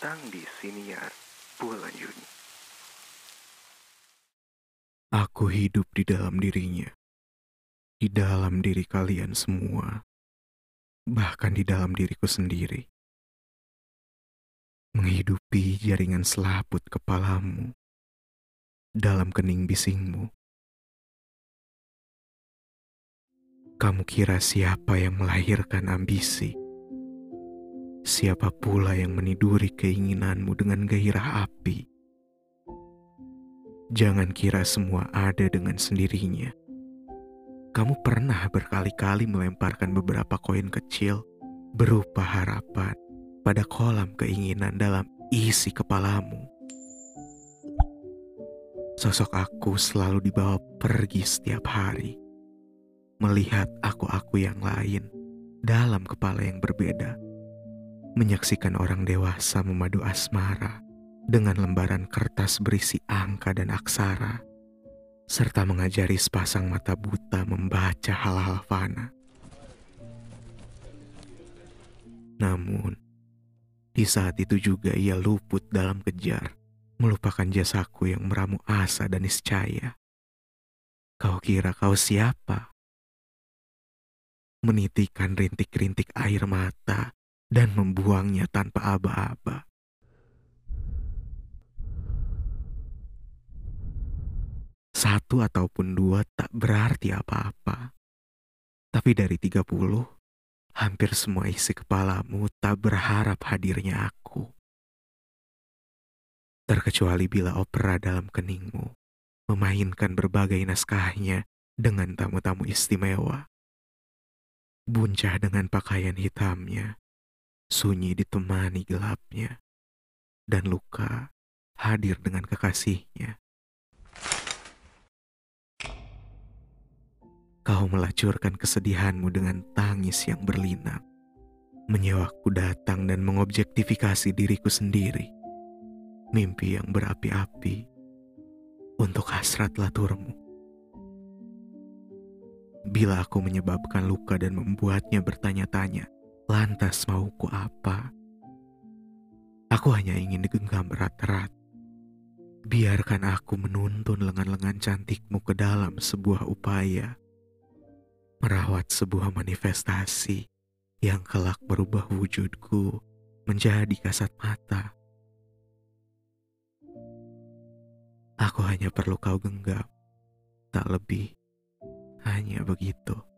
datang di siniar bulan Juni. Aku hidup di dalam dirinya, di dalam diri kalian semua, bahkan di dalam diriku sendiri. Menghidupi jaringan selaput kepalamu dalam kening bisingmu. Kamu kira siapa yang melahirkan ambisi? Siapa pula yang meniduri keinginanmu dengan gairah api? Jangan kira semua ada dengan sendirinya. Kamu pernah berkali-kali melemparkan beberapa koin kecil berupa harapan pada kolam keinginan dalam isi kepalamu. Sosok aku selalu dibawa pergi setiap hari, melihat aku-aku yang lain dalam kepala yang berbeda menyaksikan orang dewasa memadu asmara dengan lembaran kertas berisi angka dan aksara, serta mengajari sepasang mata buta membaca hal-hal fana. Namun, di saat itu juga ia luput dalam kejar, melupakan jasaku yang meramu asa dan niscaya. Kau kira kau siapa? Menitikan rintik-rintik air mata dan membuangnya tanpa aba-aba. Satu ataupun dua tak berarti apa-apa. Tapi dari tiga puluh, hampir semua isi kepalamu tak berharap hadirnya aku. Terkecuali bila opera dalam keningmu memainkan berbagai naskahnya dengan tamu-tamu istimewa. Buncah dengan pakaian hitamnya, sunyi ditemani gelapnya, dan luka hadir dengan kekasihnya. Kau melacurkan kesedihanmu dengan tangis yang berlinang, menyewaku datang dan mengobjektifikasi diriku sendiri, mimpi yang berapi-api untuk hasrat laturmu. Bila aku menyebabkan luka dan membuatnya bertanya-tanya, Lantas mauku apa? Aku hanya ingin digenggam erat-erat. Biarkan aku menuntun lengan-lengan cantikmu ke dalam sebuah upaya. Merawat sebuah manifestasi yang kelak berubah wujudku menjadi kasat mata. Aku hanya perlu kau genggam, tak lebih, hanya begitu.